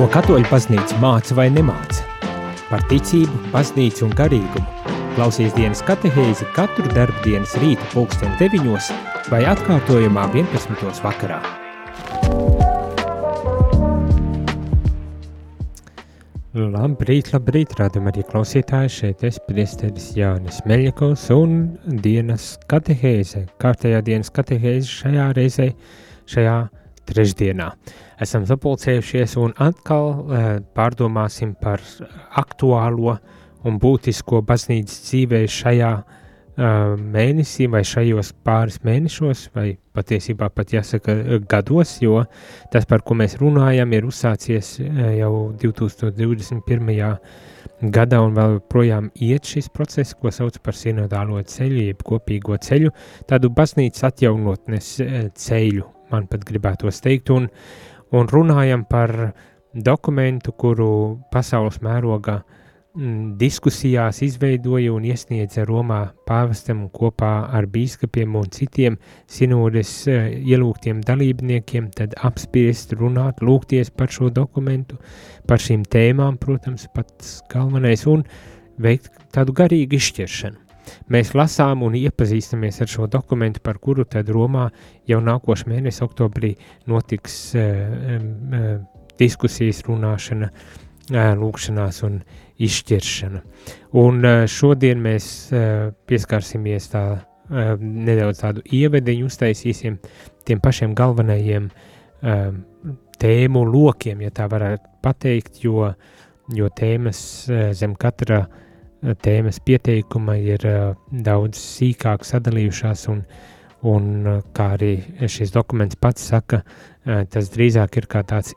Ko katoļu baznīca māca vai nemāca? Par ticību, baznīcu un garīgumu. Klausies dienas katehēzi katru darbu dienas rīta pulksten 9 vai atkārtojumā 11. vakarā. Labrīt, labrīt, rādam arī klausītāji, šeit es priesteris Jānis Meļakovs un dienas katehēze, kārtējā dienas katehēze šajā reizē, šajā trešdienā. Esam sapulcējušies un atkal uh, pārdomāsim par aktuālo un būtisko baznīcas dzīvē šajā uh, mēnesī vai šajos pāris mēnešos, vai patiesībā pat jāsaka gados, jo tas, par ko mēs runājam, ir uzsācies uh, jau 2021. gadā un vēl projām iet šis process, ko sauc par sinodālo ceļu, jeb kopīgo ceļu, tādu baznīcas atjaunotnes ceļu, man pat gribētos teikt, un, un runājam par dokumentu, kuru pasaules mērogā mm, diskusijās izveidoja un iesniedza Romā pāvestam kopā ar bīskapiem un citiem sinodes uh, ielūgtiem dalībniekiem, tad apspriest, runāt, lūgties par šo dokumentu, par šīm tēmām, protams, pats galvenais, un veikt tādu garīgu izšķiršanu. Mēs lasām un iepazīstamies ar šo dokumentu, par kuru tad Romā jau nākošais mēnesis, oktobrī, notiks uh, uh, diskusijas, runāšana, uh, lūkšanās un izšķiršana. Un šodien mēs pieskarsimies tā nedaudz tādu ievediņu, uztaisīsim tiem pašiem galvenajiem tēmu lokiem, ja tā varētu pateikt, jo, jo tēmas zem katra uh, tēmas pieteikuma ir daudz sīkāk sadalījušās, un, un kā arī šis dokuments pats saka, tas drīzāk ir kā tāds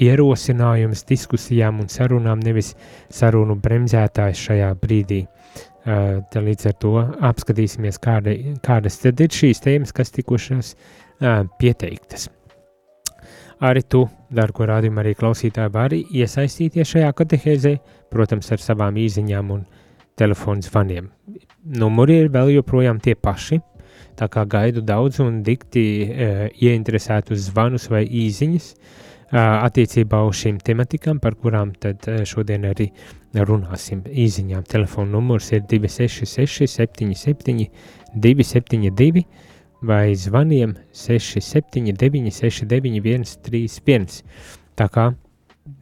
ierosinājums diskusijām un sarunām, nevis sarunu bremzētājs šajā brīdī. Uh, līdz ar to apskatīsimies, kāda, kādas tad ir šīs tēmas, kas tikušas pieteiktas. Arī tu, dārgo rādījumu, arī klausītāji, vari iesaistīties šajā katehēzē, protams, ar savām īsiņām un telefonu zvaniem. Numuri ir vēl joprojām tie paši, tā kā gaidu daudz un dikti e, ieinteresētus zvanus vai īsiņas e, attiecībā uz šīm tematikām, par kurām tad e, šodien arī runāsim. Īsiņām telefona numurs ir 266 77 272 vai zvaniem 679, 691, 31. Tā kā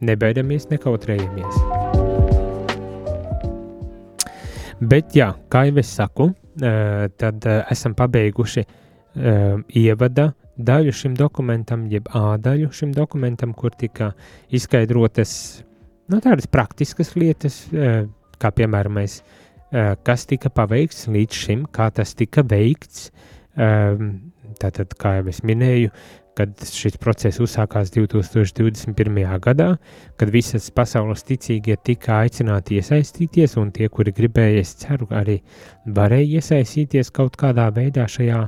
nebaidamies, nekautrējamies. Bet, jā, kā jau es saku, tad esam pabeiguši ievada daļu šim dokumentam, jeb A daļu šim dokumentam, kur tika izskaidrotas nu, tādas praktiskas lietas, kā piemēram, mēs, kas tika paveikts līdz šim, kā tas tika veikts, uh, tātad, kā jau es minēju, kad šis process uzsākās 2021. gadā, kad visas pasaules ticīgie tika aicināti iesaistīties, un tie, kuri gribēja, es ceru, arī varēja iesaistīties kaut kādā veidā šajā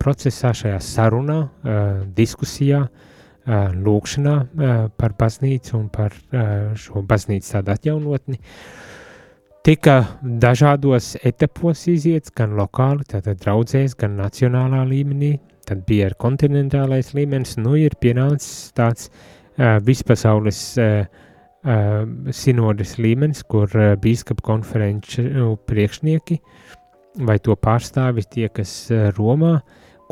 procesā, šajā sarunā, diskusijā, lūkšanā par baznīcu un par šo baznīcu tādu atjaunotni. Uh, tika dažādos etapos iziets, gan lokāli, tātad draudzēs, gan nacionālā līmenī, tad bija ar kontinentālais līmenis, nu ir pienācis tāds uh, vispasaules uh, uh, sinodes līmenis, kur uh, bīskapa konferenču uh, priekšnieki vai to pārstāvi tie, kas uh, Romā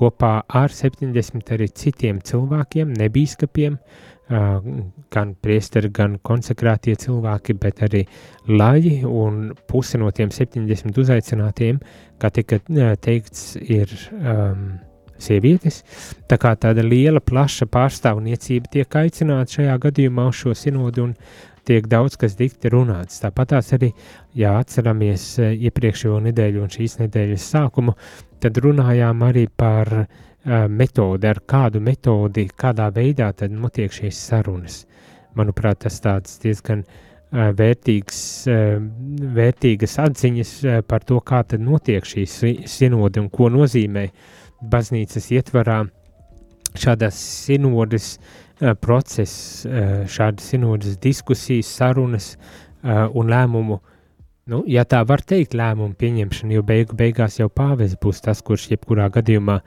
kopā ar 70 arī citiem cilvēkiem, nebīskapiem, uh, gan priesteri, gan konsekrētie cilvēki, bet arī laji un puse no tiem 70 uzaicinātiem, kā tika teikts, ir um, sievietes. Tā kā tāda liela, plaša pārstāvniecība tiek aicināta šajā gadījumā uz šo sinodu un tiek daudz kas dikti runāts. Tāpat arī, ja atceramies iepriekšējo nedēļu un šīs nedēļas sākumu, tad runājām arī par uh, metodi, ar kādu metodi, kādā veidā tad notiek šīs sarunas. Manuprāt, tas tāds diezgan vērtīgs, vērtīgas atziņas par to, kā tad notiek šīs sinodi un ko nozīmē baznīcas ietvarā šādas sinodas process, šādas sinodas diskusijas, sarunas un lēmumu nu, ja tā var teikt, lēmumu pieņemšana, jo beigu beigās jau pāvis būs tas, kurš jebkurā gadījumā,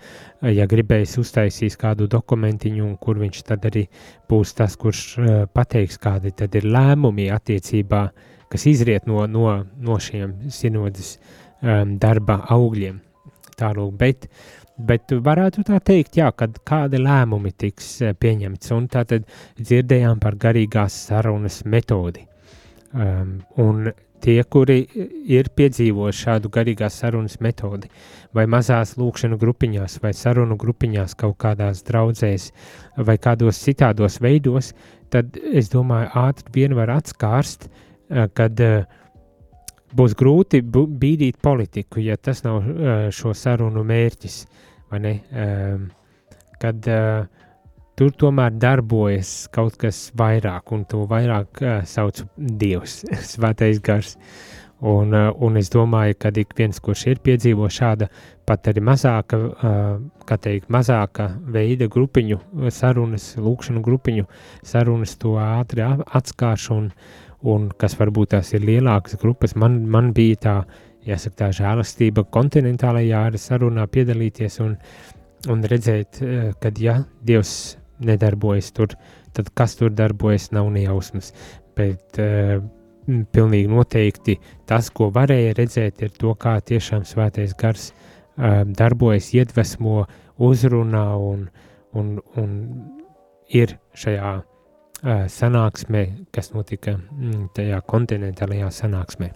ja gribēs uztaisīs kādu dokumentiņu, un kur viņš tad arī būs tas, kurš uh, pateiks, kādi tad ir lēmumi attiecībā, kas izriet no, no, no šiem sinodas um, darba augļiem. Tālūk, bet, bet varētu tā teikt, jā, kad kādi lēmumi tiks pieņemts, un tātad dzirdējām par garīgās sarunas metodi. Um, un tie, kuri ir piedzīvojuši šādu garīgās sarunas metodi, vai mazās lūkšanu grupiņās, vai sarunu grupiņās, kaut kādās draudzēs, vai kādos citādos veidos, tad es domāju, ātri vien var atskārst, eh, kad eh, būs grūti bīdīt politiku, ja tas nav šo sarunu mērķis, vai ne? Ehm, kad uh, tur tomēr darbojas kaut kas vairāk, un to vairāk uh, sauc Dievs, Svētais Gars. Un, uh, un es domāju, ka ik viens, kurš ir piedzīvojis šāda pat arī mazāka, uh, kā teikt, mazāka veida grupiņu sarunas, lūkšanu grupiņu sarunas, to ātri atskārš, un, un kas varbūt tās ir lielākas grupas, man, man bija tā, jāsaka, tā žēlastība kontinentālajā sarunā piedalīties un, un redzēt, kad, ja Dievs nedarbojas tur, tad kas tur darbojas, nav nejausmas. Bet uh, pilnīgi noteikti tas, ko varēja redzēt, ir to, kā tiešām svētais gars uh, darbojas, iedvesmo, uzrunā un, un, un ir šajā uh, sanāksmē, kas notika mm, tajā kontinentālajā sanāksmē.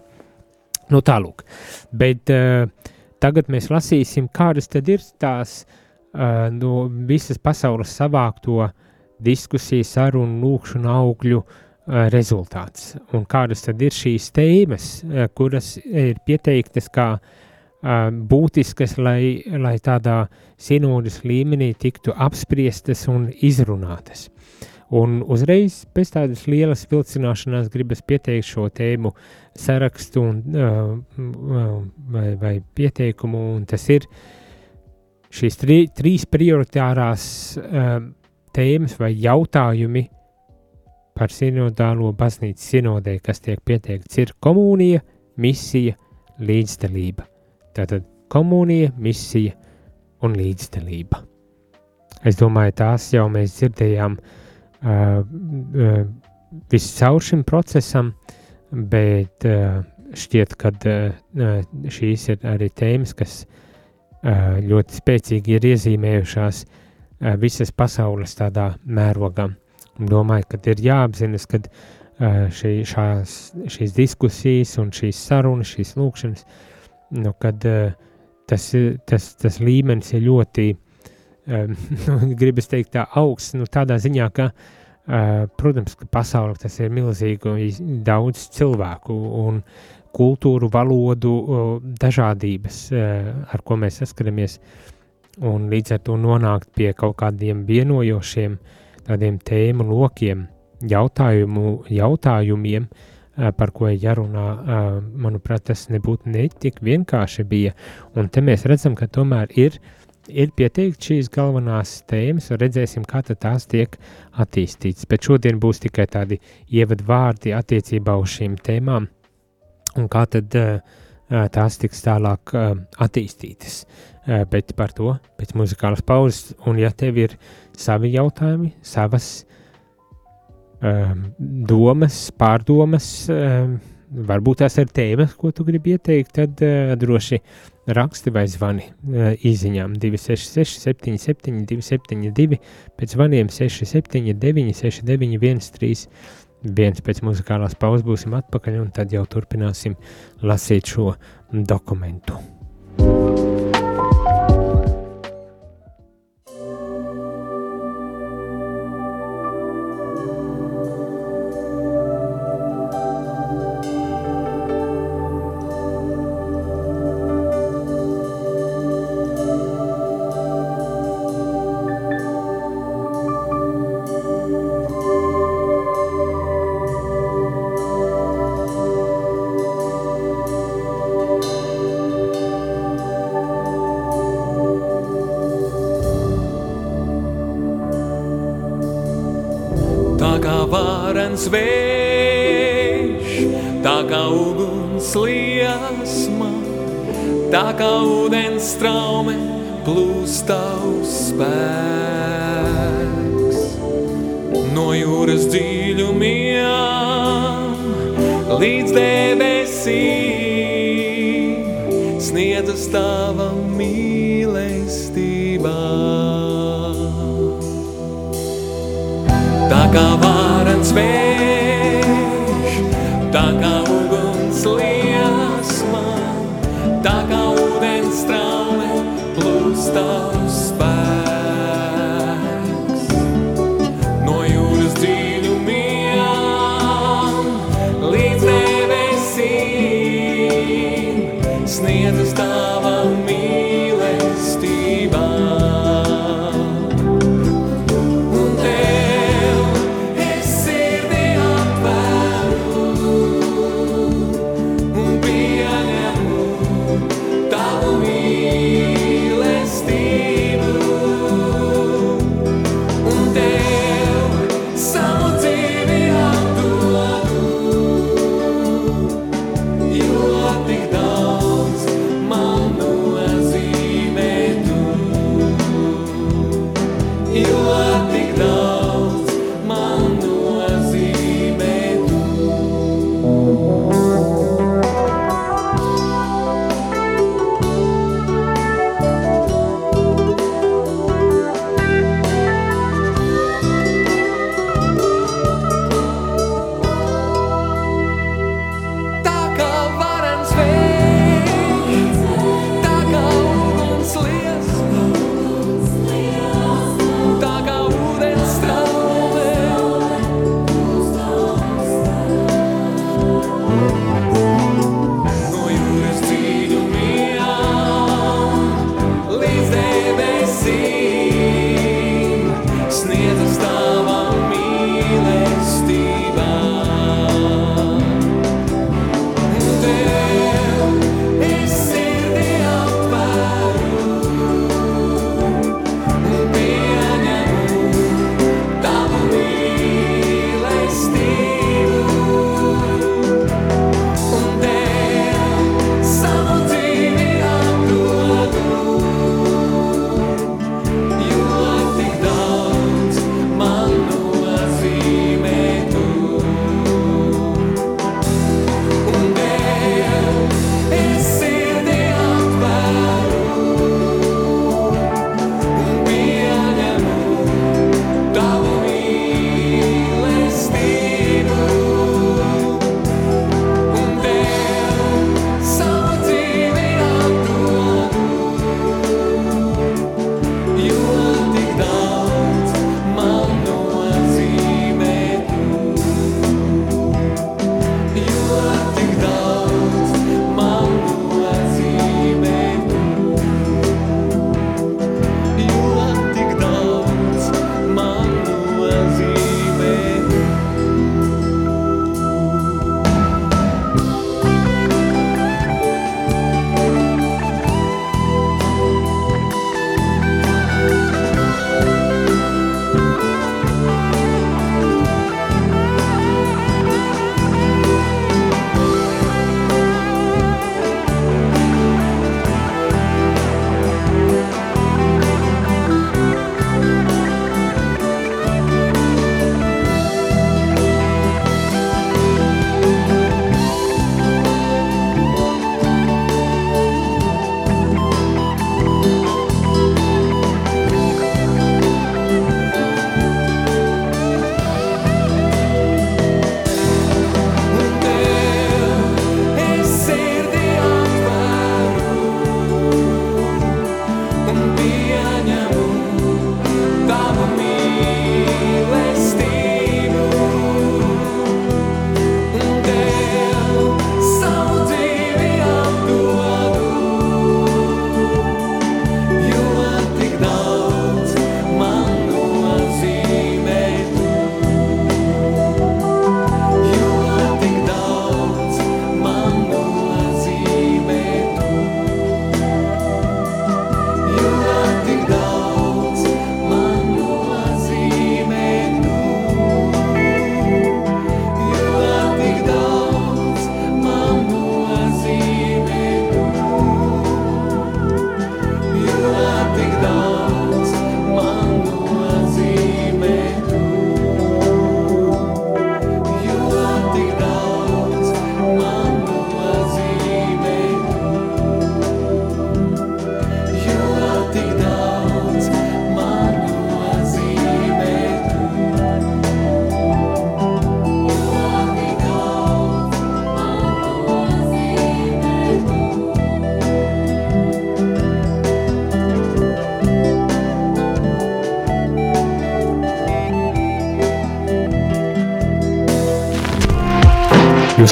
Nu, tālūk. Bet uh, tagad mēs lasīsim, kādas tad ir tās uh, uh, no visas pasaules savākto diskusiju, sarunu, lūkšanu augļu uh, rezultāts. Un kādas tad ir šīs tēmas, uh, kuras ir pieteiktas kā uh, būtiskas, lai, lai tādā sinodas līmenī tiktu apspriestas un izrunātas. Un uzreiz pēc tādas lielas vilcināšanās gribas pieteikt šo tēmu sarakstu un, uh, vai, vai pieteikumu, un tas ir uh, šīs tri, trīs prioritārās um, tēmas vai jautājumi par sinodālo baznīcu sinodē, kas tiek pieteikts, ir komunija, misija, līdzdalība. Tātad komunija, misija un līdzdalība. Es domāju, tās jau mēs dzirdējām uh, uh, viscaur šim procesam, bet uh, šķiet, ka uh, šīs ir arī tēmas, kas uh, ļoti spēcīgi ir iezīmējušās visas pasaules tādā mērogā. Domāju, ka ir jāapzinas, ka šī, šās, šīs diskusijas un šīs sarunas, šīs lūkšanas, nu, kad tas, tas, tas līmenis ir ļoti, nu, gribas teikt, tā augsts, nu, tādā ziņā, ka, protams, ka pasauli tas ir milzīgi daudz cilvēku, un kultūru, valodu, dažādības, e, ar ko mēs saskaramies, un līdz ar to nonākt pie kaut kādiem vienojošiem tādiem tēmu lokiem, jautājumu, jautājumiem, e, par ko ir jārunā, e, manuprāt, tas nebūtu netik vienkārši bija, un te mēs redzam, ka tomēr ir ir pieteikti šīs galvenās tēmas, un redzēsim, kā tās tiek attīstītas. Bet šodien būs tikai tādi ievadvārdi attiecībā uz šīm tēmām, un kā tad tās tiks tālāk attīstītas. Bet par to pēc muzikālas pauzes, un ja tev ir savi jautājumi, savas domas, pārdomas, varbūt tās ir tēmas, ko tu gribi ieteikt, tad droši raksti vai zvani īsiņām 266, 77, 272, pēc zvaniem 679, 691, 3 viens pēc muzikālās pauzes būsim atpakaļ, un tad jau turpināsim lasīt šo dokumentu. Vārens vējš tā kā uguns liesma, tā kā ūdens straume plūst tavs spēks. No jūras dziļumiem līdz debesīm sniedzas tava mīlestībā. Tā kā vārens vējš, tā kā uguns liesma, tā kā ūdens straume plūst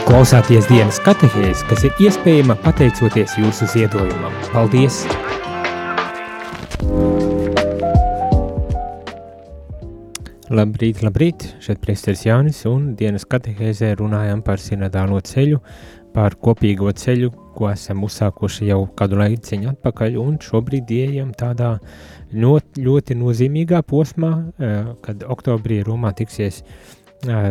klausāties dienas katehēs, kas ir iespējama pateicoties jūsu ziedojumam. Paldies! Labrīt, labrīt! Šeit priesteris Jānis un dienas katehēzē runājam par sinodālo ceļu, par kopīgo ceļu, ko esam uzsākuši jau kādu laiciņu atpakaļ un šobrīd ieejam tādā ļoti, ļoti nozīmīgā posmā, eh, kad oktobrī Romā tiksies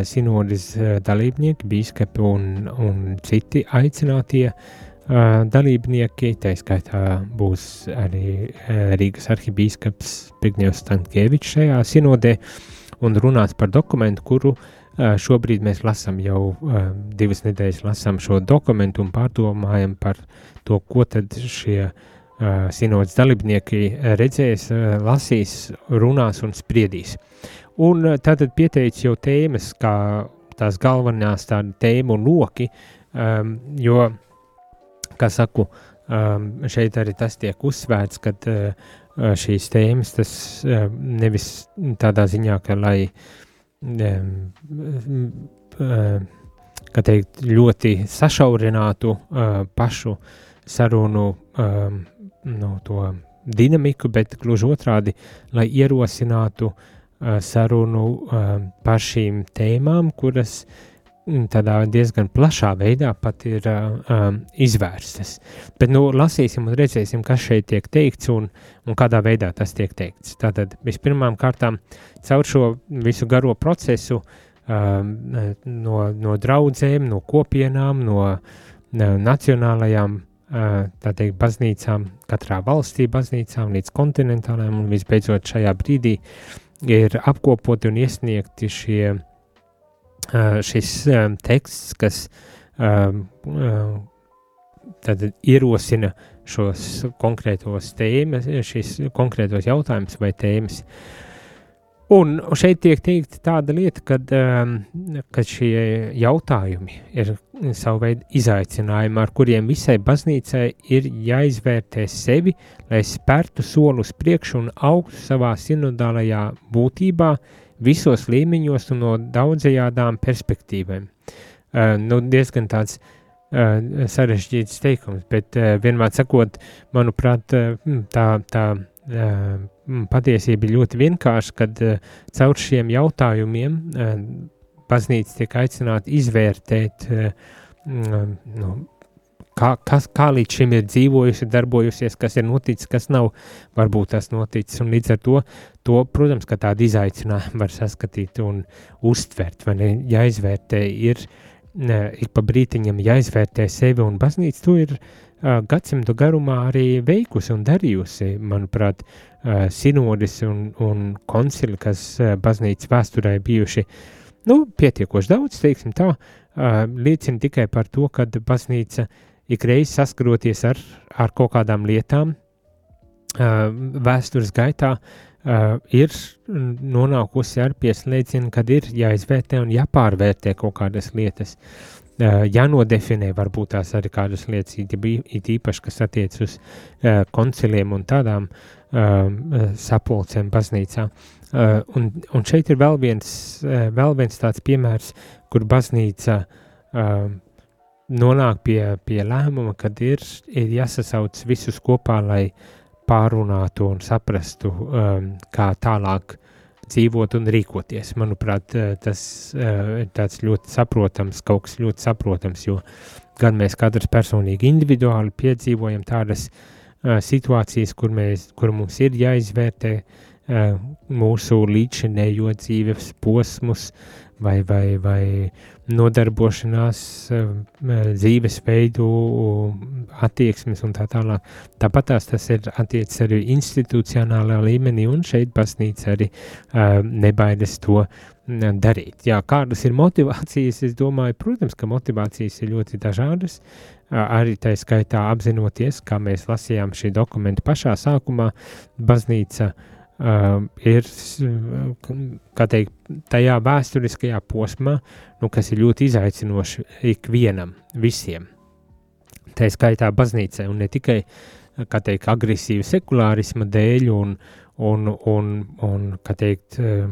sinodas dalībnieki, bīskapi un, un citi aicinātie dalībnieki. Tā skaitā būs arī Rīgas arhibīskaps Pigņevs Stankievičs šajā sinodē un runās par dokumentu, kuru šobrīd mēs lasām jau divas nedēļas lasām šo dokumentu un pārdomājam par to, ko tad šie sinodas dalībnieki redzēs, lasīs, runās un spriedīs. Un eh, tātad pieteicis jau tēmas, kā tās galvenās tādi tēmu loki, um, jo, kā saku, um, šeit arī tas tiek uzsvērts, ka uh, šīs tēmas tas uh, nevis tādā ziņā, ka lai, um, uh, kā teikt, ļoti sašaurinātu uh, pašu sarunu um, no to dinamiku, bet gluži otrādi, lai ierosinātu uh, sarunu par šīm tēmām, kuras tādā diezgan plašā veidā pat ir um, izvērstas. Bet nu, lasīsim un redzēsim, kas šeit tiek teikts un, un kādā veidā tas tiek teikts. Tātad vispirmām kārtām caur šo visu garo procesu um, no, no draudzēm, no kopienām, no uh, nacionālajām uh, teikt, baznīcām, katrā valstī baznīcām līdz kontinentālajām un visbeidzot šajā brīdī uh, ir apkopoti un iesniegti šie, šis teksts, kas tad ierosina šos konkrētos tēmas, šis konkrētos jautājums vai tēmas. Un šeit tiek teikta tāda lieta, kad, um, kad šie jautājumi ir savu veidu izaicinājumi, ar kuriem visai baznīcai ir jāizvērtē sevi, lai spērtu soli uz priekšu un augstu savā sinodālajā būtībā visos līmeņos un no daudzajādām perspektīvēm. Uh, nu, diezgan tāds uh, sarežģīts teikums, bet vienmēr sakot, manuprāt, tā, tā patiesība ir ļoti vienkārša, kad caur šiem jautājumiem baznīca tiek aicināta izvērtēt, nu, kā, kas, kā līdz šim ir dzīvojusi, darbojusies, kas ir noticis, kas nav varbūt tas noticis. Un līdz ar to, to protams, ka tādu izaicinājumu var saskatīt un uztvert, vai ne, jāizvērtē ir, ik pa brītiņam jāizvērtē sevi un baznīca to ir gadsimtu garumā arī veikusi un darījusi, manuprāt, sinodis un, un koncili, kas baznīcas vēsturē bijuši nu, pietiekoši daudz, teiksim tā, liecina tikai par to, ka baznīca ikreiz saskaroties ar, ar kaut kādām lietām vēstures gaitā, ir nonākusi ar pieslēdzienu, kad ir jāizvērtē un jāpārvērtē kaut kādas lietas. Uh, jānodefinē varbūt tās arī kādas lietas, it īpaši, kas attiec uz konciliem un tādām sapulcēm baznīcā. Un, un šeit ir vēl viens, vēl viens tāds piemērs, kur baznīca nonāk pie, pie lēmuma, kad ir, ir jāsasauc visus kopā, lai pārunātu un saprastu, kā tālāk dzīvot un rīkoties. Manuprāt, eh, tas eh, ir tāds ļoti saprotams, kaut kas ļoti saprotams, jo gan mēs katrs personīgi individuāli piedzīvojam tādas uh, situācijas, kur, mēs, kur mums ir jāizvērtē mūsu līdzinējo dzīves posmus vai, vai, vai nodarbošanās, eh, dzīvesveidu, attieksmes un tā tālāk. Tāpat tas ir attiecis arī institucionālā līmenī, un šeit baznīca arī uh, nebaidas to darīt. Jā, kādas ir motivācijas? Es domāju, protams, ka motivācijas ir ļoti dažādas. Arī tā skaitā apzinoties, kā mēs lasījām šī dokumenta pašā sākumā, baznīca uh, uh, ir teikt, tajā vēsturiskajā posmā, nu, kas ir ļoti izaicinoši ikvienam, visiem. Tā skaitā baznīcai, un ne tikai teikt, agresīva sekulārisma dēļ, un, un, un, un teikt, uh,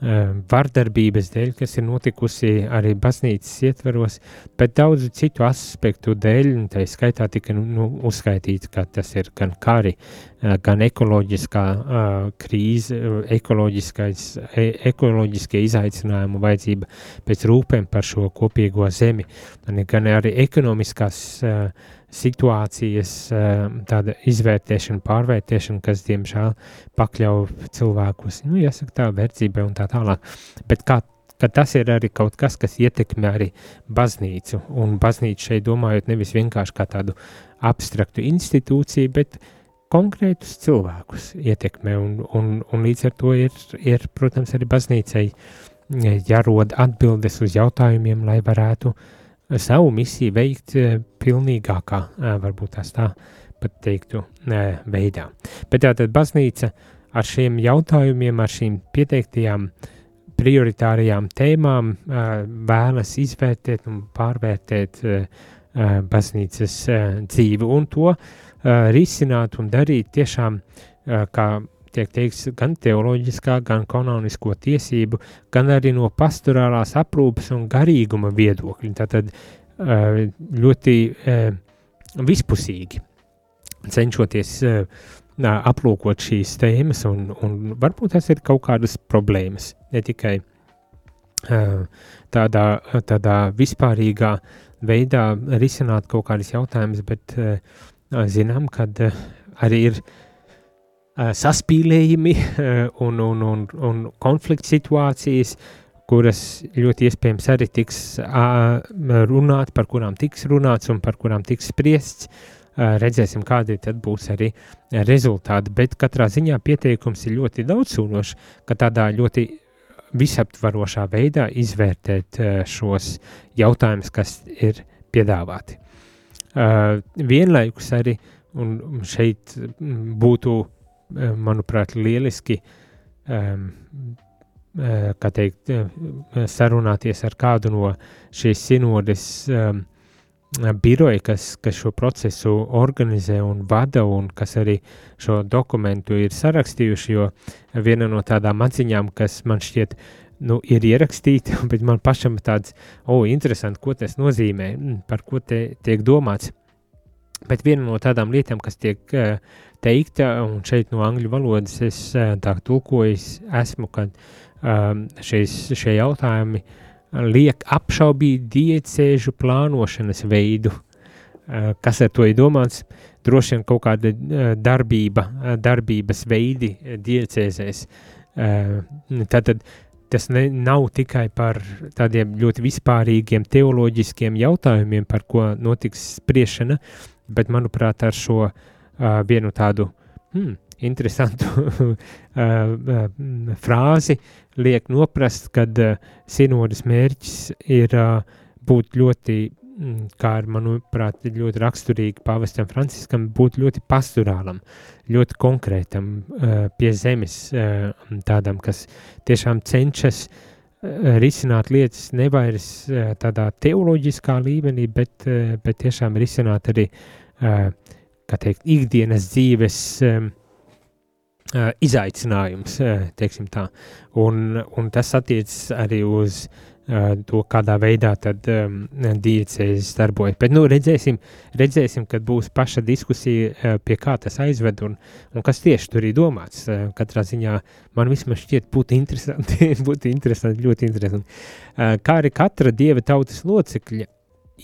vardarbības dēļ, kas ir notikusi arī baznīcas ietveros, bet daudzu citu aspektu dēļ, un tā skaitā tika nu, nu, uzskaitīts, ka tas ir gan kari, gan ekoloģiskā uh, krīze, ekoloģiskais, e, ekoloģiskie izaicinājumi, vajadzība pēc rūpēm par šo kopīgo zemi, gan arī ekonomiskās uh, situācijas tāda izvērtēšana, pārvērtēšana, kas, diemžēl, pakļauj cilvēkus, nu, jāsaka tā, verdzībai un tā tālāk. Bet kā, ka tas ir arī kaut kas, kas ietekmē arī baznīcu, un baznīcu šeit domājot nevis vienkārši kā tādu abstraktu institūciju, bet konkrētus cilvēkus ietekmē, un, un, un līdz ar to ir, ir, protams, arī baznīcai jārod atbildes uz jautājumiem, lai varētu uh, savu misiju veikt eh, pilnīgākā, eh, varbūt tās tā pat teiktu, eh, veidā. Bet tātad baznīca ar šiem jautājumiem, ar šīm pieteiktajām prioritārajām tēmām vēlas izvērtēt un pārvērtēt baznīcas dzīvi un to risināt un darīt tiešām kā tiek teikts gan teoloģiskā, gan kanonisko tiesību, gan arī no pastorālās aprūpes un garīguma viedokļa. Tātad ļoti vispusīgi cenšoties aplūkot šīs tēmas, un, un varbūt tas ir kaut kādas problēmas, ne tikai tādā, tādā vispārīgā veidā risināt kaut kādas jautājumas, bet zinām, ka arī ir saspīlējumi un, un, un, un konflikts situācijas, kuras ļoti iespējams arī tiks runāt, par kurām tiks runāts un par kurām tiks spriests. Redzēsim, kādi tad būs arī rezultāti, bet katrā ziņā pieteikums ir ļoti daudzsūnošs, ka tādā ļoti visaptvarošā veidā izvērtēt šos jautājumus, kas ir piedāvāti. Vienlaikus arī, un šeit būtu Eh, manuprāt, lieliski um, teikt, eh, sarunāties ar kādu no šīs sinodes um, biroja, kas, kas šo procesu organizē un vada un kas arī šo dokumentu ir sarakstījuši, jo viena no tādām atziņām, kas man šķiet, nu, ir ierakstīta, bet man pašam tāds, o, oh, interesanti, ko tas nozīmē, mm, par ko te tiek domāts. Bet viena no tādām lietām, kas tiek uh, teikta, un šeit no angļu valodas es uh, tā tulkoju, esmu, ka um, šeis, šie jautājumi liek apšaubīt diecēžu plānošanas veidu. Kas ar to ir domāts? Droši vien kaut kāda darbība, darbības veidi diecēzēs. Tātad tas ne, nav tikai par tādiem ļoti vispārīgiem teoloģiskiem jautājumiem, par ko notiks spriešana, bet manuprāt, ar šo uh, vienu tādu hmm, interesantu uh, uh, frāzi liek noprast, kad uh, sinodas mērķis ir uh, būt ļoti, mm, kā ar manuprāt, ļoti raksturīgi pavestam Franciskam, būt ļoti pastorālam, ļoti konkrētam uh, pie zemes, uh, tādam, kas tiešām cenšas uh, risināt lietas nevairs uh, tādā teoloģiskā līmenī, bet, uh, bet tiešām risināt arī uh, teikt, ikdienas dzīves um, uh, izaicinājums, uh, teiksim tā. Un, un tas attiecas arī uz uh, to, kādā veidā tad um, diecēzes darbojas. Bet, nu, redzēsim, redzēsim, kad būs paša diskusija, uh, pie kā tas aizved un, un kas tieši tur ir domāts. Uh, katrā ziņā man vismaz šķiet būtu interesanti, būtu interesanti, ļoti interesanti. Uh, kā arī katra dieva tautas locekļa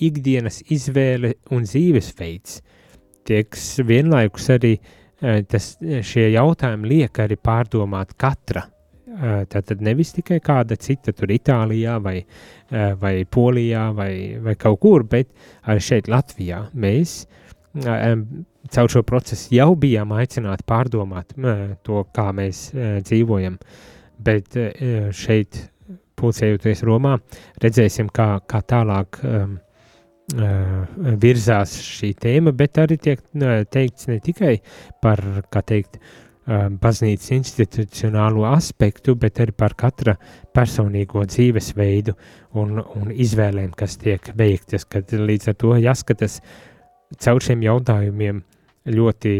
ikdienas izvēle un dzīvesveids uh, tieks vienlaikus arī e, tas, šie jautājumi liek arī pārdomāt katra. E, tātad nevis tikai kāda cita tur Itālijā vai, e, vai Polijā vai, vai kaut kur, bet arī šeit Latvijā. Mēs caur šo procesu jau bijām aicināti pārdomāt to, kā mēs dzīvojam, bet šeit pulcējoties Romā, redzēsim, kā, kā tālāk um, virzās šī tēma, bet arī tiek teikts ne tikai par, kā teikt, baznīcas institucionālo aspektu, bet arī par katra personīgo dzīvesveidu un, un izvēlēm, kas tiek veiktas, kad līdz ar to jāskatās caur šiem jautājumiem ļoti,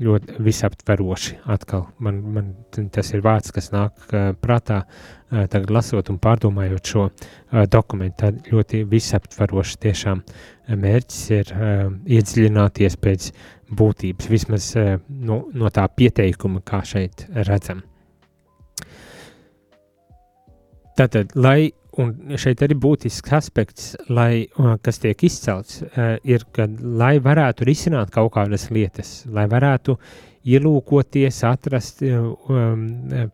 ļoti visaptveroši. Atkal man, man tas ir vārds, kas nāk prātā, tagad lasot un pārdomājot šo uh, dokumentu. Tad ļoti visaptveroši tiešām mērķis ir iedziļināties pēc būtības, vismaz no, no tā pieteikuma, kā šeit redzam. Tātad, lai un šeit arī būtisks aspekts, lai, kas tiek izcelts, ir, ka lai varētu risināt kaut kādas lietas, lai varētu ielūkoties, atrast um,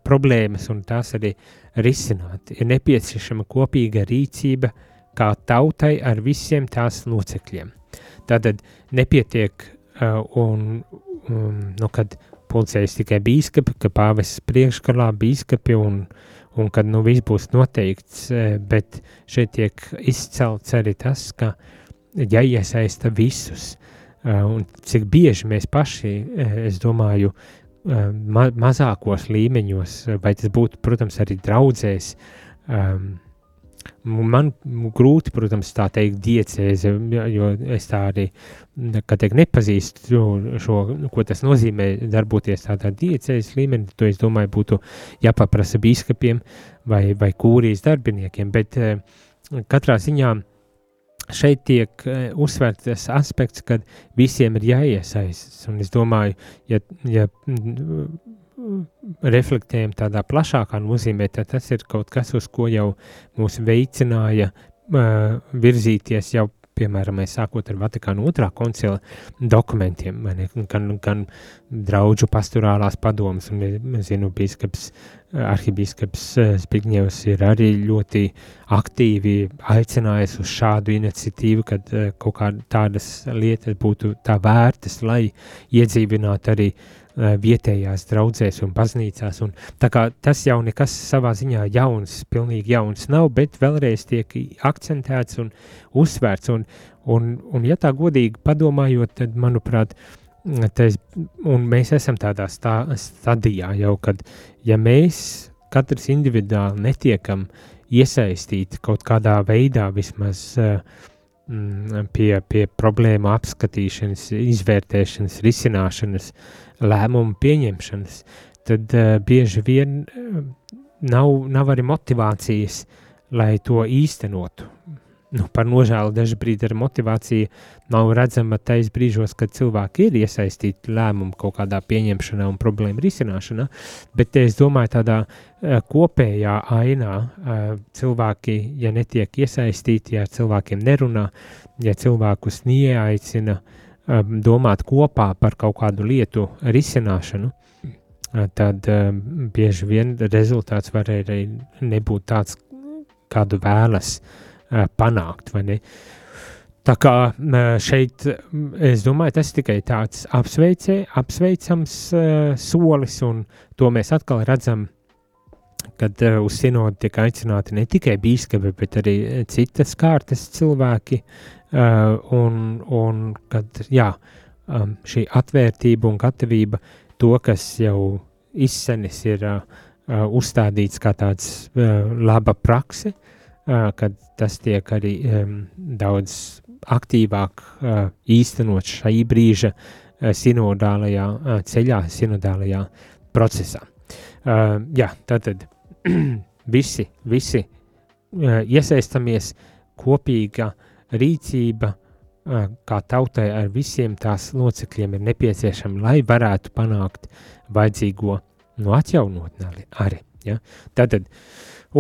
problēmas un tās arī risināt, ir nepieciešama kopīga rīcība kā tautai ar visiem tās locekļiem. Tātad nepietiek uh, un, um, nu, kad pulcējas tikai bīskapi, ka pāvests priekšgalā bīskapi un uh, un kad nu viss būs noteikts, e, bet šeit tiek izcelts arī tas, ka jāiesaista visus, e, un cik bieži mēs paši, e, es domāju, ma mazākos līmeņos, vai tas būtu, protams, arī draudzēs, um, Man grūti, protams, tā teikt, diecēze, jo es tā arī, kā teikt, nepazīstu šo, ko tas nozīmē darboties tādā diecēzes līmenī, to es domāju būtu jāpaprasa bīskapiem vai, vai kūrijas darbiniekiem, bet eh, katrā ziņā šeit tiek eh, uzsvērts tas aspekts, kad visiem ir jāiesaistas, un es domāju, ja, ja reflektējam tādā plašākā nozīmē, tad tas ir kaut kas, uz ko jau mūs veicināja uh, virzīties jau, piemēram, sākot ar Vatikānu otrā koncila dokumentiem, gan, gan draudžu pastorālās padomas, un zinu, bīskaps, arhibīskaps Spigņevs ir arī ļoti aktīvi aicinājis uz šādu iniciatīvu, kad uh, kaut kā tādas lietas būtu tā vērtas, lai iedzīvinātu arī uh, Eh, vietējās draudzēs un baznīcās. Un tā kā tas jau nekas savā ziņā jauns, pilnīgi jauns nav, bet vēlreiz tiek akcentēts un uzsvērts. Un, un, un ja tā godīgi padomājot, tad, manuprāt, tas, un mēs esam tādā stā, stadijā jau, kad ja mēs katrs individuāli netiekam iesaistīti kaut kādā veidā vismaz uh, pie, pie problēmu apskatīšanas, izvērtēšanas, risināšanas, lēmumu pieņemšanas, tad uh, bieži vien uh, nav, nav arī motivācijas, lai to īstenotu. Nu, par nožēlu dažkārt ar motivāciju nav redzama tais brīžos, kad cilvēki ir iesaistīti lēmumu kaut kādā pieņemšanā un problēmu risināšanā, bet es domāju, tādā uh, kopējā ainā uh, cilvēki, ja netiek iesaistīti, ja cilvēkiem nerunā, ja cilvēkus neaicina Um, domāt kopā par kaut kādu lietu risināšanu, tad bieži vien rezultāts var arī nebūt tāds, kādu vēlas uh, panākt. Tā kā šeit, es domāju, tas tikai tāds apsveicē, apsveicams solis, un to mēs atkal redzam kad uz sinodu tiek aicināti ne tikai biskupi, bet arī citas kārtas cilvēki, un, un kad jā, šī atvērtība un gatavība to, kas jau izsenis ir uzstādīts kā tāds laba prakse, kad tas tiek arī um, daudz aktīvāk uh, īstenot šai brīža uh, sinodālajā uh, ceļā, sinodālajā procesā. Uh, jā, tātad visi, visi uh, iesaistamies kopīga uh, rīcība kā tautai ar visiem tās locekļiem ir nepieciešama, lai varētu panākt vajadzīgo no atjaunotni arī. Ja? Tātad,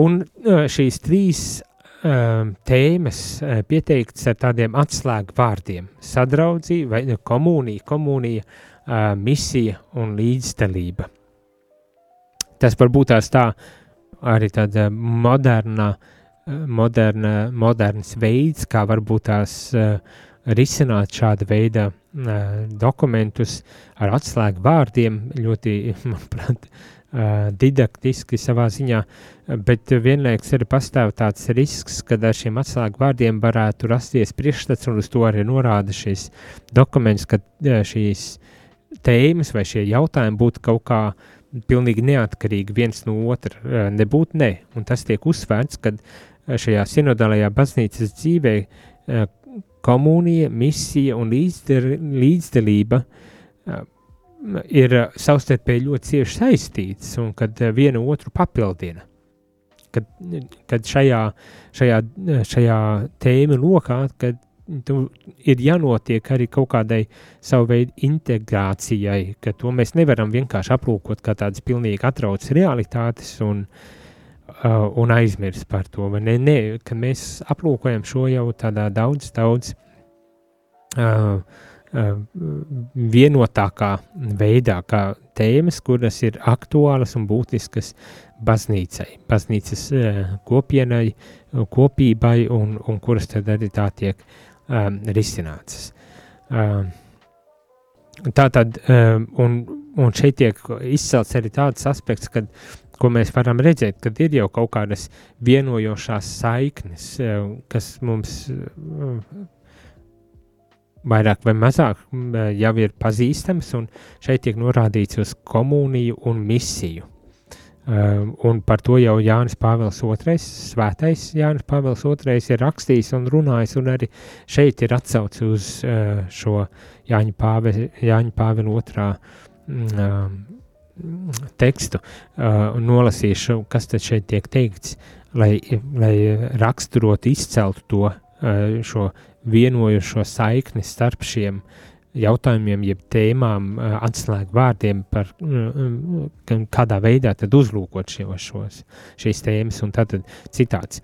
un šīs trīs um, tēmas pieteikts ar tādiem atslēgu vārdiem - sadraudzība, vai nu, komunija, komunija, misija un līdzdalība. Tas varbūt tās tā arī tāda moderna uh, moderna, moderns veids, kā varbūt tās risināt šāda veida dokumentus ar atslēgu vārdiem, ļoti, manuprāt, didaktiski savā ziņā, bet vienlaiks arī pastāv tāds risks, ka ar šiem atslēgu vārdiem varētu rasties priekšstats, un uz to arī norāda šis dokuments, ka uh, šīs tēmas vai šie jautājumi būtu kaut kā pilnīgi neatkarīgi viens no otra, uh, nebūtu ne, un tas tiek uzsvērts, kad šajā sinodālajā baznīcas dzīvē komunija, misija un līdzdar, līdzdalība ir savstarpēji ļoti cieši saistītas un kad viena otru papildina. Kad, kad šajā, šajā, šajā tēmu lokā, kad tu ir jānotiek arī kaut kādai savu veidu integrācijai, ka to mēs nevaram vienkārši aplūkot kā tādas pilnīgi atraucas realitātes un, uh, un aizmirst par to, ne, ne, ka mēs aplūkojam šo jau tādā daudz, daudz uh, vienotākā veidā, kā tēmas, kuras ir aktuālas un būtiskas baznīcai, baznīcas uh, kopienai, kopībai un, un kuras tad arī tā tiek uh, um, risinātas. Um, tā tad, um, un, un šeit tiek izcelts arī tāds aspekts, kad, ko mēs varam redzēt, kad ir jau kaut kādas vienojošās saiknes, um, kas mums um, vairāk vai mazāk jau ir pazīstams, un šeit tiek norādīts uz komuniju un misiju. Uh, un par to jau Jānis Pāvils II, svētais Jānis Pāvils II ir rakstījis un runājis, un arī šeit ir atsauce uz uh, šo Jāņa Pāvila, Jāņa Pāvila II uh, tekstu, un nolasīšu, kas tad šeit tiek teikts, lai, lai raksturotu, izceltu to, uh, šo vienojušo saikni starp šiem jautājumiem, jeb tēmām, atslēgu vārdiem par kādā veidā tad uzlūkot šos, šos, šīs tēmas. Un tad citāts.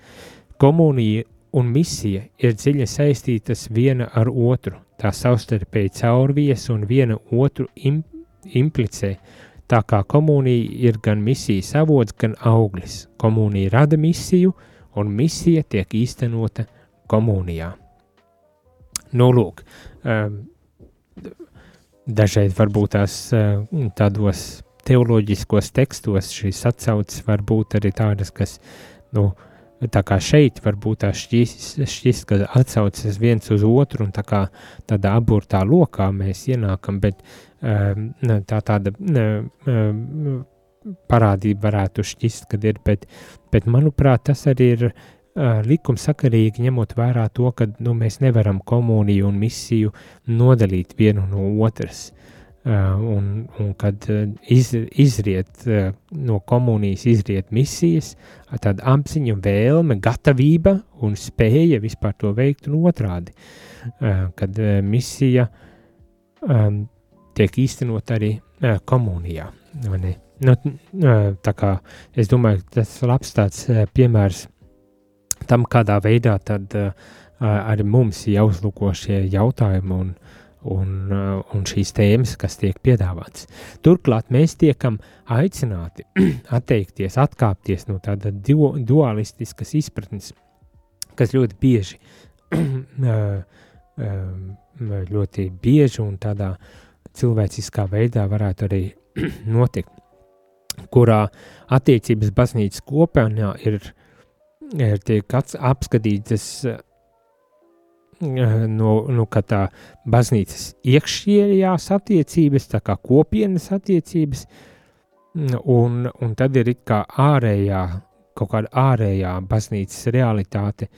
Komunija un misija ir dziļi saistītas viena ar otru. Tā savstarpēji caurvies un viena otru im, implicē. Tā kā komunija ir gan misijas avots, gan auglis. Komunija rada misiju, un misija tiek īstenota komunijā. Nu, lūk, um, dažreiz varbūt tās eh, tādos teoloģiskos tekstos šīs atsauces var būt arī tādas, kas, nu, tā kā šeit varbūt tā šķist, ka atsaucas viens uz otru un tā kā tādā aburtā lokā mēs ienākam, bet um, tā tāda um, parādība varētu šķist, kad ir, bet, bet manuprāt, tas arī ir likumsakarīgi ņemot vērā to, ka nu, mēs nevaram komuniju un misiju nodalīt vienu no otras. Un, un kad iz, izriet no komunijas, izriet misijas, tāda apziņa, vēlme, gatavība un spēja vispār to veikt, un otrādi, kad misija tiek īstenot arī komunijā. Nu, tā kā es domāju, tas ir labs tāds piemērs tam, kādā veidā tad uh, arī mums jāuzlūko šie jautājumi un, un, uh, un šīs tēmas, kas tiek piedāvātas. Turklāt mēs tiekam aicināti atteikties, atkāpties no tāda du dualistiskas izpratnes, kas ļoti bieži, ļoti bieži un tādā cilvēciskā veidā varētu arī notikt, kurā attiecības baznīcas kopienā ir uh, tiek apskatītas no, kā tā baznīcas iekšējās attiecības, tā kā kopienas attiecības, un, un tad ir kā ārējā, kaut kāda ārējā baznīcas realitāte,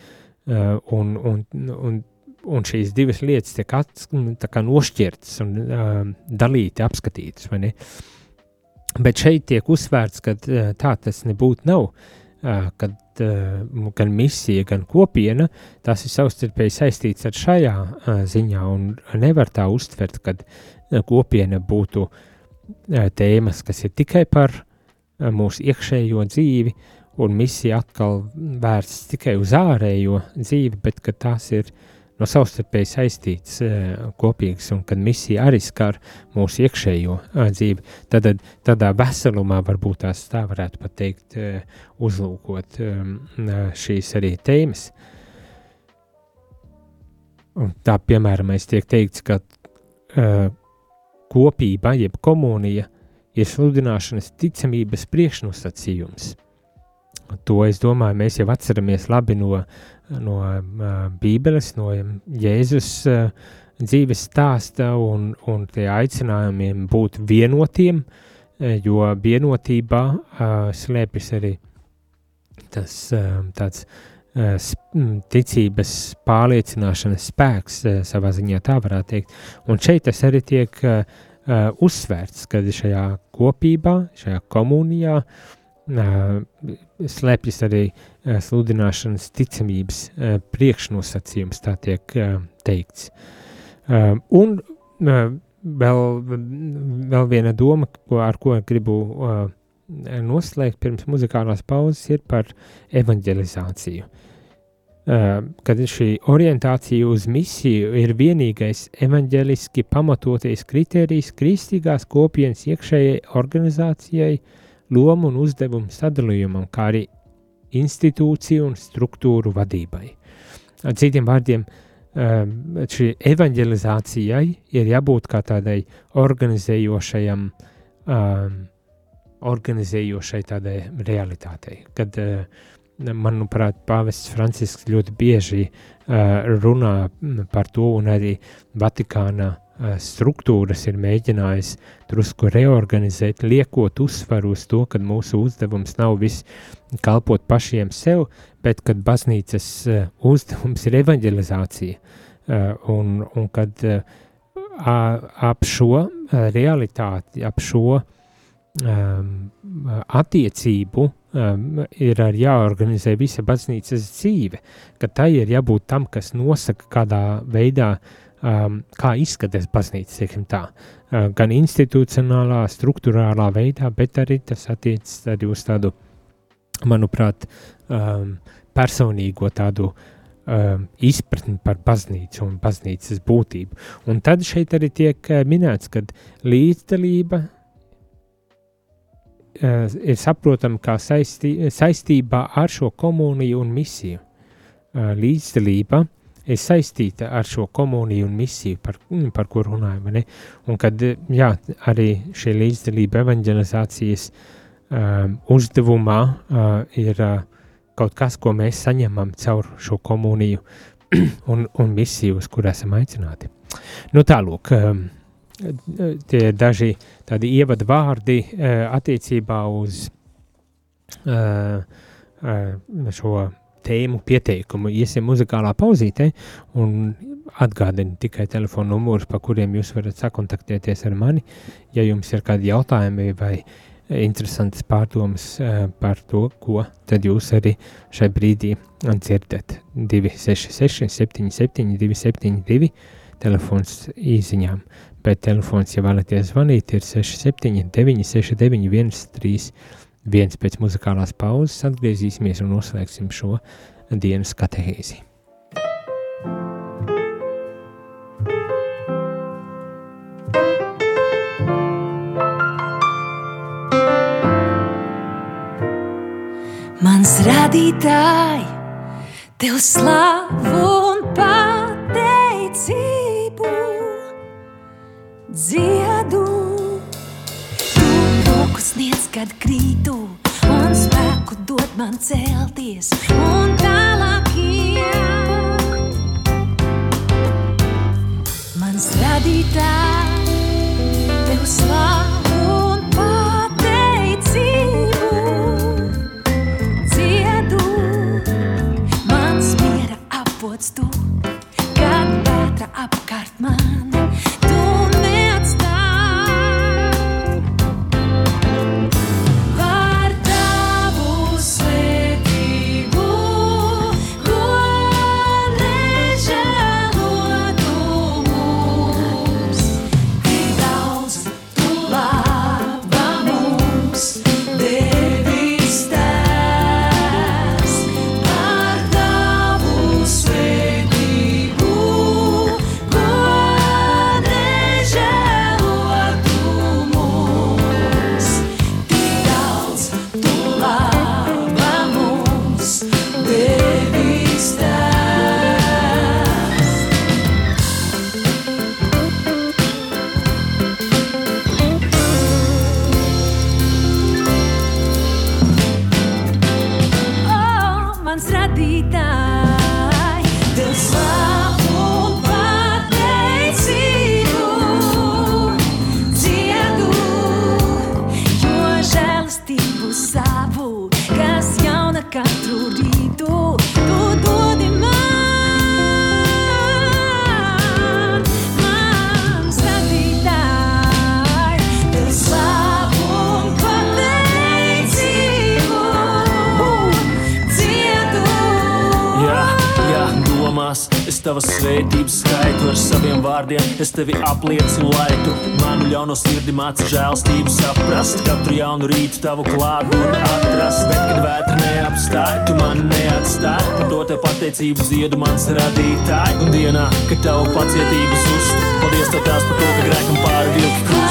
un, un, un, un šīs divas lietas tiek at, kā nošķirtas un dalīti, apskatītas, vai ne? Bet šeit tiek uzsvērts, ka tā tas nebūtu nav, uh, kad gan misija, gan kopiena, tas ir savstarpēji saistīts ar šajā ziņā, un nevar tā uztvert, ka uh, kopiena būtu tēmas, kas ir tikai par mūsu iekšējo dzīvi, un misija atkal vērsts tikai uz ārējo dzīvi, bet tās ir no savstarpēji saistīts uh, kopīgs, un kad misija arī skar mūsu iekšējo dzīvi, tad tādā veselumā varbūt tās tā varētu pat teikt, uh, uzlūkot um, šīs arī tēmas. Un tā, piemēram, tiek teikts, ka kopība, jeb komunija, ir sludināšanas ticamības priekšnosacījums. To es domāju, mēs jau atceramies labi no no Bībeles, no Jēzus dzīves stāsta un, un tie aicinājumiem būt vienotiem, jo vienotībā slēpjas arī tas tāds ticības pārliecināšanas spēks, savā ziņā tā varētu teikt. Un šeit tas arī tiek uzsvērts, kad šajā kopībā, šajā komunijā uh, slēpjas arī uh, sludināšanas ticamības uh, priekšnosacījums, tā tiek uh, teikts. Uh, un uh, vēl, vēl viena doma, ko, ar ko gribu uh, noslēgt pirms muzikālās pauzes, ir par evanģelizāciju. Uh, kad šī orientācija uz misiju ir vienīgais evanģeliski pamatoties kritērijs kristīgās kopienas iekšējai organizācijai, lomu un uzdevumu sadalījumam, kā arī institūciju un struktūru vadībai. Ar citiem vārdiem, um, šī evanģelizācijai ir jābūt kā tādai organizējošajam um, organizējošai tādai realitātei. Kad, uh, manuprāt, Pāvests Francisks ļoti bieži runā par to, un arī Vatikāna struktūras ir mēģinājis drusku reorganizēt, liekot uzsvaru uz to, ka mūsu uzdevums nav viss kalpot pašiem sev, bet kad baznīcas uh, uzdevums ir evanģelizācija, uh, un, un kad uh, ap šo uh, realitāti, ap šo uh, um, attiecību um, ir jāorganizē visa baznīcas dzīve, ka tai ir jābūt tam, kas nosaka, kādā veidā, um, kā izskatās baznīca, uh, gan institucionālā, struktūrālā veidā, bet arī tas attiecas arī uz tādu, manuprāt, um, personīgo tādu um, izpratni par baznīcu un baznīcas būtību. Un tad šeit arī tiek uh, minēts, ka līdzdalība uh, ir saprotama kā saistī, saistībā ar šo komuniju un misiju. Uh, līdzdalība ir saistīta ar šo komuniju un misiju, par, mm, par ko runājam. Ne? Un kad jā, arī šī līdzdalība evanģelizācijas um, uzdevumā uh, ir uh, kaut kas, ko mēs saņemam caur šo komuniju un, un misiju, uz kur esam aicināti. Nu tālūk, um, tie ir daži tādi ievadu vārdi uh, attiecībā uz uh, uh, šo tēmu pieteikumu. Iesim muzikālā pauzītē un atgādinu tikai telefonu numurus, pa kuriem jūs varat sakontaktēties ar mani, ja jums ir kādi jautājumi vai interesantas pārdomas uh, par to, ko tad jūs arī šai brīdī dzirdat. 266 77 272 telefons īziņām bet telefons, ja vēlaties zvanīt, ir 679, 691, 31. Pēc muzikālās pauzes atgriezīsimies un noslēgsim šo dienas katehēzi. Mans radītāji, tev slavu un pateicību dziedu. Tu roku sniedz, kad krītu, un spēku dod man celties un tālāk iet. Mans radītājs, tev slavu un pateicību. Dziedu, mans miera avots tu, kad vētra apkārt mani. Tavas svētības skaitu ar saviem vārdiem. Es tevi apliecinu, lai tu manu ļauno sirdi māci žēlstību saprast. Katru jaunu rītu tavu klātbūtni atrast. Bet, kad vētra neapstāj, tu mani neatstāj. Par to te pateicību ziedu mans radītāji. Un dienā, kad tavu pacietību zust, paldies tev tās par to, ka grēkam pāri vilki krustu.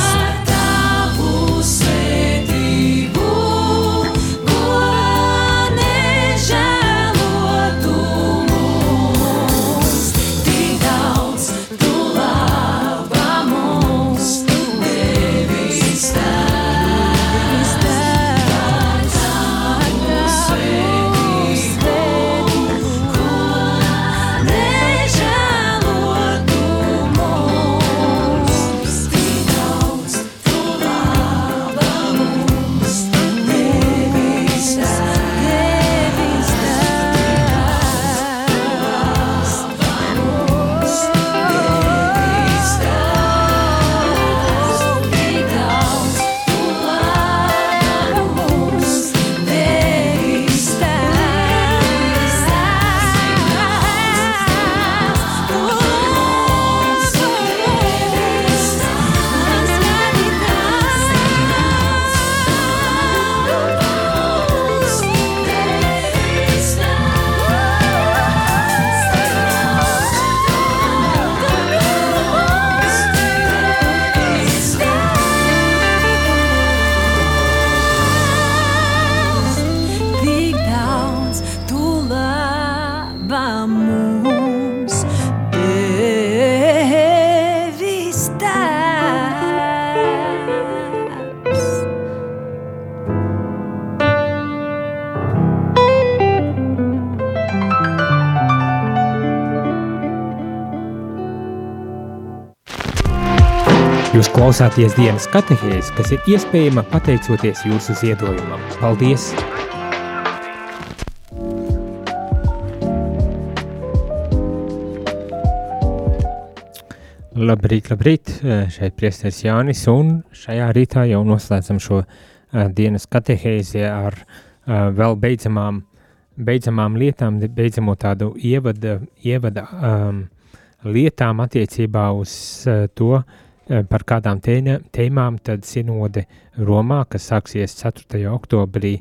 Klausāties dienas katehēs, kas ir iespējama pateicoties jūsu ziedojumam. Paldies! Labrīt, labrīt! Eh, Šeit priesteris Jānis un šajā rītā jau noslēdzam šo uh, dienas katehēzi ar uh, vēl beidzamām, beidzamām lietām, beidzamo tādu ievada, ievada um, lietām attiecībā uz to, uh, par kādām tēmām tad sinode Romā, kas sāksies 4. oktobrī,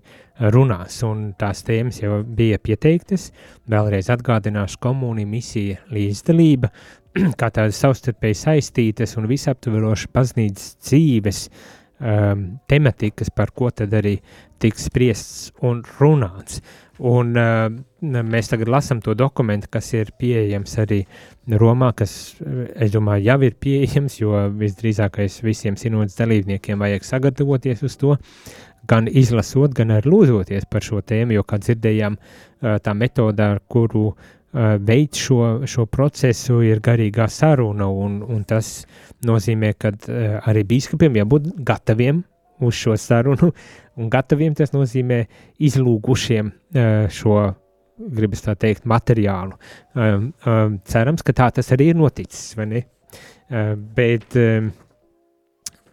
runās, un tās tēmas jau bija pieteiktas. Vēlreiz atgādināšu komunija, misija, līdzdalība, kā tādas savstarpēji saistītas un visaptverošas baznīcas dzīves um, tematikas, par ko tad arī tiks spriests un runāts. Un uh, mēs tagad lasām to dokumentu, kas ir pieejams arī Romā, kas, eh, es domāju, jau ir pieejams, jo visdrīzākais visiem sinodas dalībniekiem vajag sagatavoties uz to, gan izlasot, gan arī lūdzoties par šo tēmu, jo, kā dzirdējām, uh, tā metoda, ar kuru uh, veids šo, šo procesu, ir garīgā saruna, un, un tas nozīmē, ka arī biskupiem jābūt gataviem uz šo sarunu, un gataviem tas nozīmē izlūgušiem uh, šo, gribas tā teikt, materiālu. Um, um, cerams, ka tā tas arī ir noticis, vai ne? Uh, bet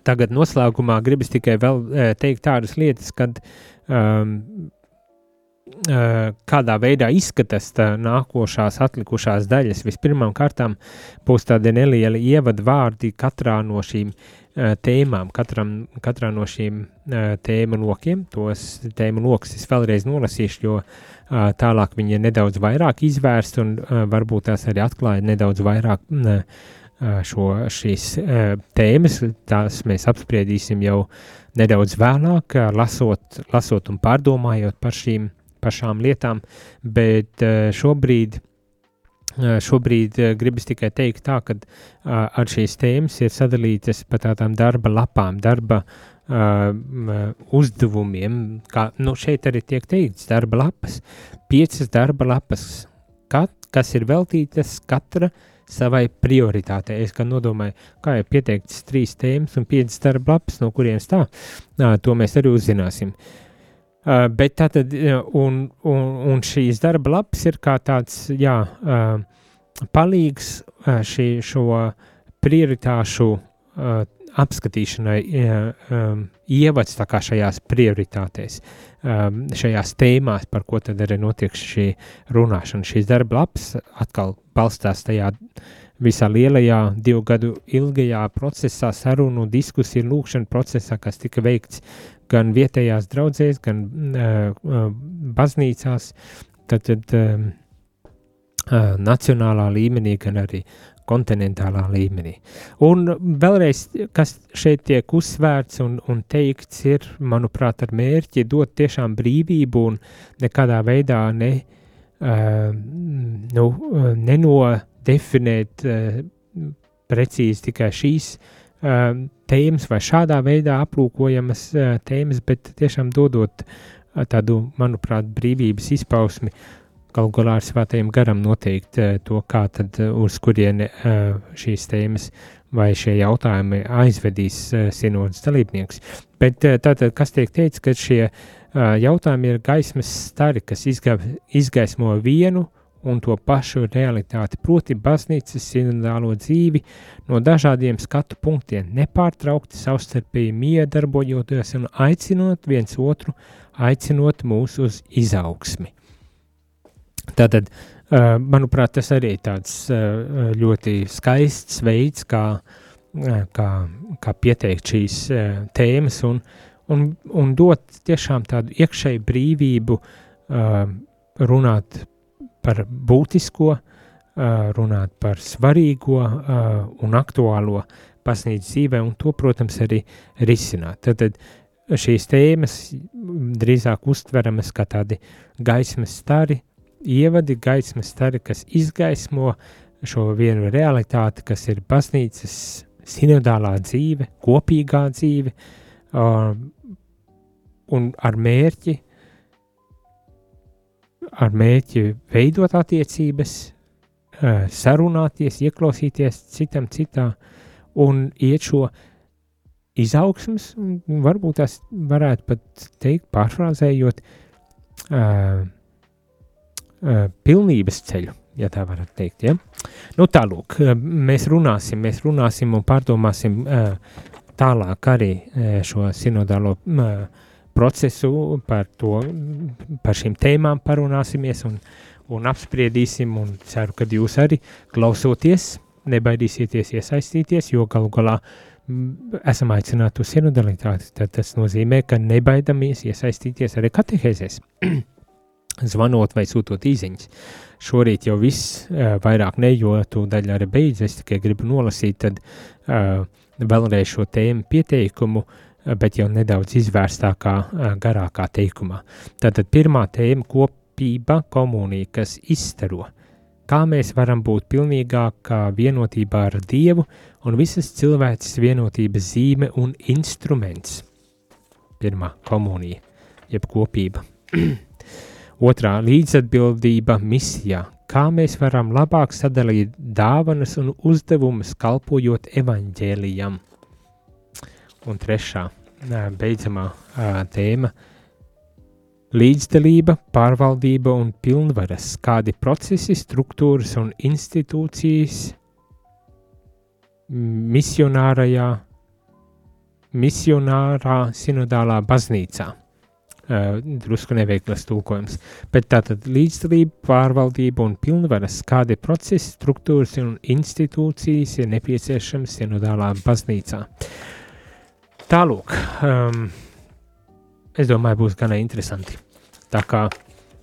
tagad noslēgumā gribas tikai vēl uh, teikt tādas lietas, kad uh, kādā veidā izskatās tā nākošās atlikušās daļas. Vispirmām kārtām būs tādi nelieli ievadvārdi katrā no šīm tēmām, katram, katrā no šīm uh, tēmu lokiem. Tos tēmu lokus es vēlreiz nolasīšu, jo uh, tālāk viņi ir nedaudz vairāk izvērsti un varbūt tās arī atklāja nedaudz vairāk uh, šo, šīs tēmas. Tās mēs apspriedīsim jau nedaudz vēlāk, lasot, lasot un pārdomājot par šīm pašām lietām, bet šobrīd Šobrīd uh, gribas tikai teikt, tā, ka uh, ar šīs tēmas ir sadalītas pa tādām darba lapām, darba uh, uzdevumiem. Kā, nu, šeit arī tiek teikts, darba lapas, piecas darba lapas, kat, kas ir veltītas katra savai prioritātei. Es gan nodomāju, kā ir pieteikts trīs tēmas un piecas darba lapas, no kurienes tā, uh, to mēs arī uzzināsim. Uh, bet tā tad, un, un, un šīs darba lapas ir kā tāds, jā, uh, palīgs uh, šī, šo prioritāšu uh, apskatīšanai, uh, um, ievads tā kā šajās prioritātēs. um, šajās tēmās, par ko tad arī notiek šī runāšana. Šīs darba lapas atkal balstās tajā visā lielajā divu gadu ilgajā procesā, sarunu, diskusiju, lūkšanu procesā, kas tika veikts gan vietējās draudzēs, gan uh, baznīcās, tad, tad um, uh, nacionālā līmenī, gan arī kontinentālā līmenī. Un vēlreiz, kas šeit tiek uzsvērts un, un teikts, ir, manuprāt, ar mērķi dot tiešām brīvību un nekādā veidā ne, uh, nu, nenodefinēt uh, precīzi tikai šīs uh, tēmas vai šādā veidā aplūkojamas uh, tēmas, bet tiešām dodot uh, tādu, manuprāt, brīvības izpausmi galu galā ar svētajiem garam noteikt uh, to, kā tad uz kurieni šīs tēmas vai šie jautājumi aizvedīs sinodas dalībnieks. Bet tātad, kas tiek teikts, ka šie jautājumi ir gaismas stari, kas izga izgaismo vienu un to pašu realitāti, proti baznīcas sinodālo dzīvi no dažādiem skatu punktiem, nepārtraukti savstarpēji miedarbojoties un aicinot viens otru, aicinot mūs uz izaugsmi. Tātad, uh, manuprāt, tas arī ir tāds uh, ļoti skaists veids, kā, uh, kā, kā pieteikt šīs tēmas un, un, un dot tiešām tādu iekšēju brīvību runāt par būtisko, runāt par svarīgo un aktuālo baznīcas dzīvē, un to, protams, arī risināt. Tad, tad šīs tēmas drīzāk uztveramas kā tādi gaismas stari, ievadi gaismas stari, kas izgaismo šo vienu realitāti, kas ir baznīcas sinodālā dzīve, kopīgā dzīve, un ar mērķi ar mērķi veidot attiecības, sarunāties, ieklausīties citam citā un iet šo izaugsmas, un varbūt tās varētu pat teikt, pārfrāzējot, uh, uh, pilnības ceļu, ja tā varētu teikt. Ja? Nu, tālūk, mēs runāsim, mēs runāsim un pārdomāsim uh, tālāk arī šo sinodālo uh, procesu, par, to, par šīm tēmām parunāsimies un, un apspriedīsim. Un ceru, ka jūs arī klausoties, nebaidīsieties iesaistīties, jo galu galā esam aicināti uz sinodalitāti. Tad tas nozīmē, ka nebaidamies iesaistīties arī katehēzēs. Zvanot vai sūtot īsiņas. Šorīt jau viss uh, vairāk ne, jo tu daļa arī beidz. Es tikai gribu nolasīt tad, uh, vēlreiz šo tēmu pieteikumu uh, bet jau nedaudz izvērstākā, garākā teikumā. Tātad pirmā tēma - kopība, komunija, kas izstaro. Kā mēs varam būt pilnīgākā vienotībā ar Dievu un visas cilvēces vienotības zīme un instruments. Pirmā komunija, jeb kopība. Otrā - līdzatbildība misijā. Kā mēs varam labāk sadalīt dāvanas un uzdevumus, kalpojot evaņģēlijam? Un trešā, beidzamā tēma - līdzdalība, pārvaldība un pilnvaras, kādi procesi, struktūras un institūcijas misionārajā, misionārā sinodālā baznīcā. Uh, drusku neveiklas tulkojums. Bet tātad līdzdalība, pārvaldība un pilnvaras, kādi procesi, struktūras un institūcijas ir nepieciešams sinodālā baznīcā. Uh, Tālūk, um, es domāju, būs gana interesanti. Tā kā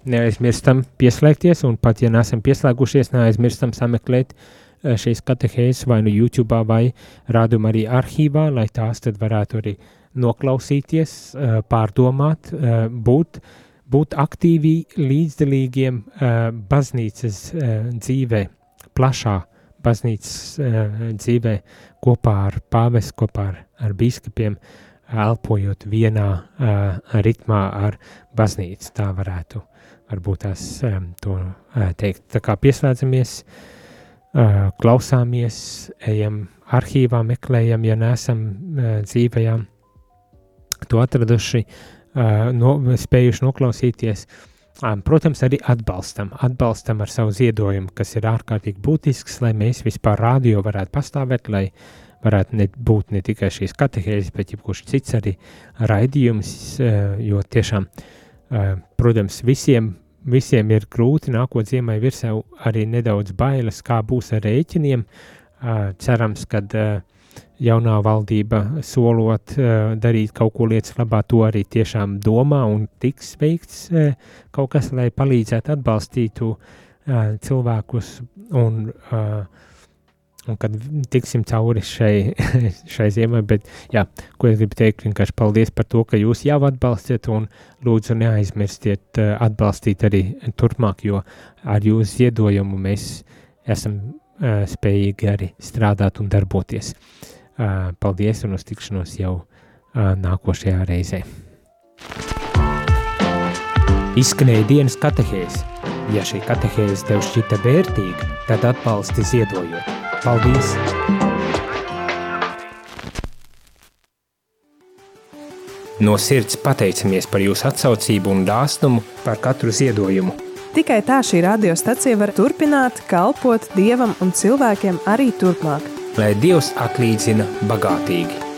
neaizmirstam pieslēgties, un pat ja neesam pieslēgušies, neaizmirstam sameklēt uh, šīs katehēzes vai nu YouTube vai rāduma arī arhīvā, lai tās tad varētu arī noklausīties, uh, pārdomāt, uh, būt, būt aktīvi līdzdalīgiem baznīcas dzīvē, plašā baznīcas dzīvē kopā ar pāvestu, kopā ar, ar biskupiem, elpojot vienā uh, ritmā ar baznīcu. Tā varētu varbūt tās um, to uh, teikt. Tā kā pieslēdzamies, uh, klausāmies, ejam arhīvā, meklējam, ja neesam uh, dzīvajām to atraduši, uh, no, spējuši noklausīties. Um, protams, arī atbalstam, atbalstam ar savu ziedojumu, kas ir ārkārtīgi būtisks, lai mēs vispār rādio varētu pastāvēt, lai varētu ne, būt ne tikai šīs katehēzes, bet jebkurš cits arī raidījums, jo tiešām protams, visiem, visiem ir grūti nākot ziemai virsē arī nedaudz bailes, kā būs ar rēķiniem. Cerams, ka uh, jaunā valdība solot uh, darīt kaut ko lietas labā, to arī tiešām domā un tiks veikts uh, kaut kas, lai palīdzētu atbalstītu uh, cilvēkus un un kad tiksim cauri šai, šai ziemai. Bet, jā, ko es gribu teikt, vienkārši paldies par to, ka jūs jau atbalstiet, un lūdzu neaizmirstiet atbalstīt arī turpmāk, jo ar jūsu ziedojumu mēs esam spējīgi arī strādāt un darboties. Uh, paldies un uz tikšanos jau uh, nākošajā reizē. Izskanēja dienas katehēze. Ja šī katehēze tev šķita vērtīga, tad atbalsti ziedojot. Paldies! No sirds pateicamies par jūsu atsaucību un dāsnumu par katru ziedojumu. Tikai tā šī radiostacija var turpināt kalpot Dievam un cilvēkiem arī turpmāk. Lai Dievs atlīdzina bagātīgi.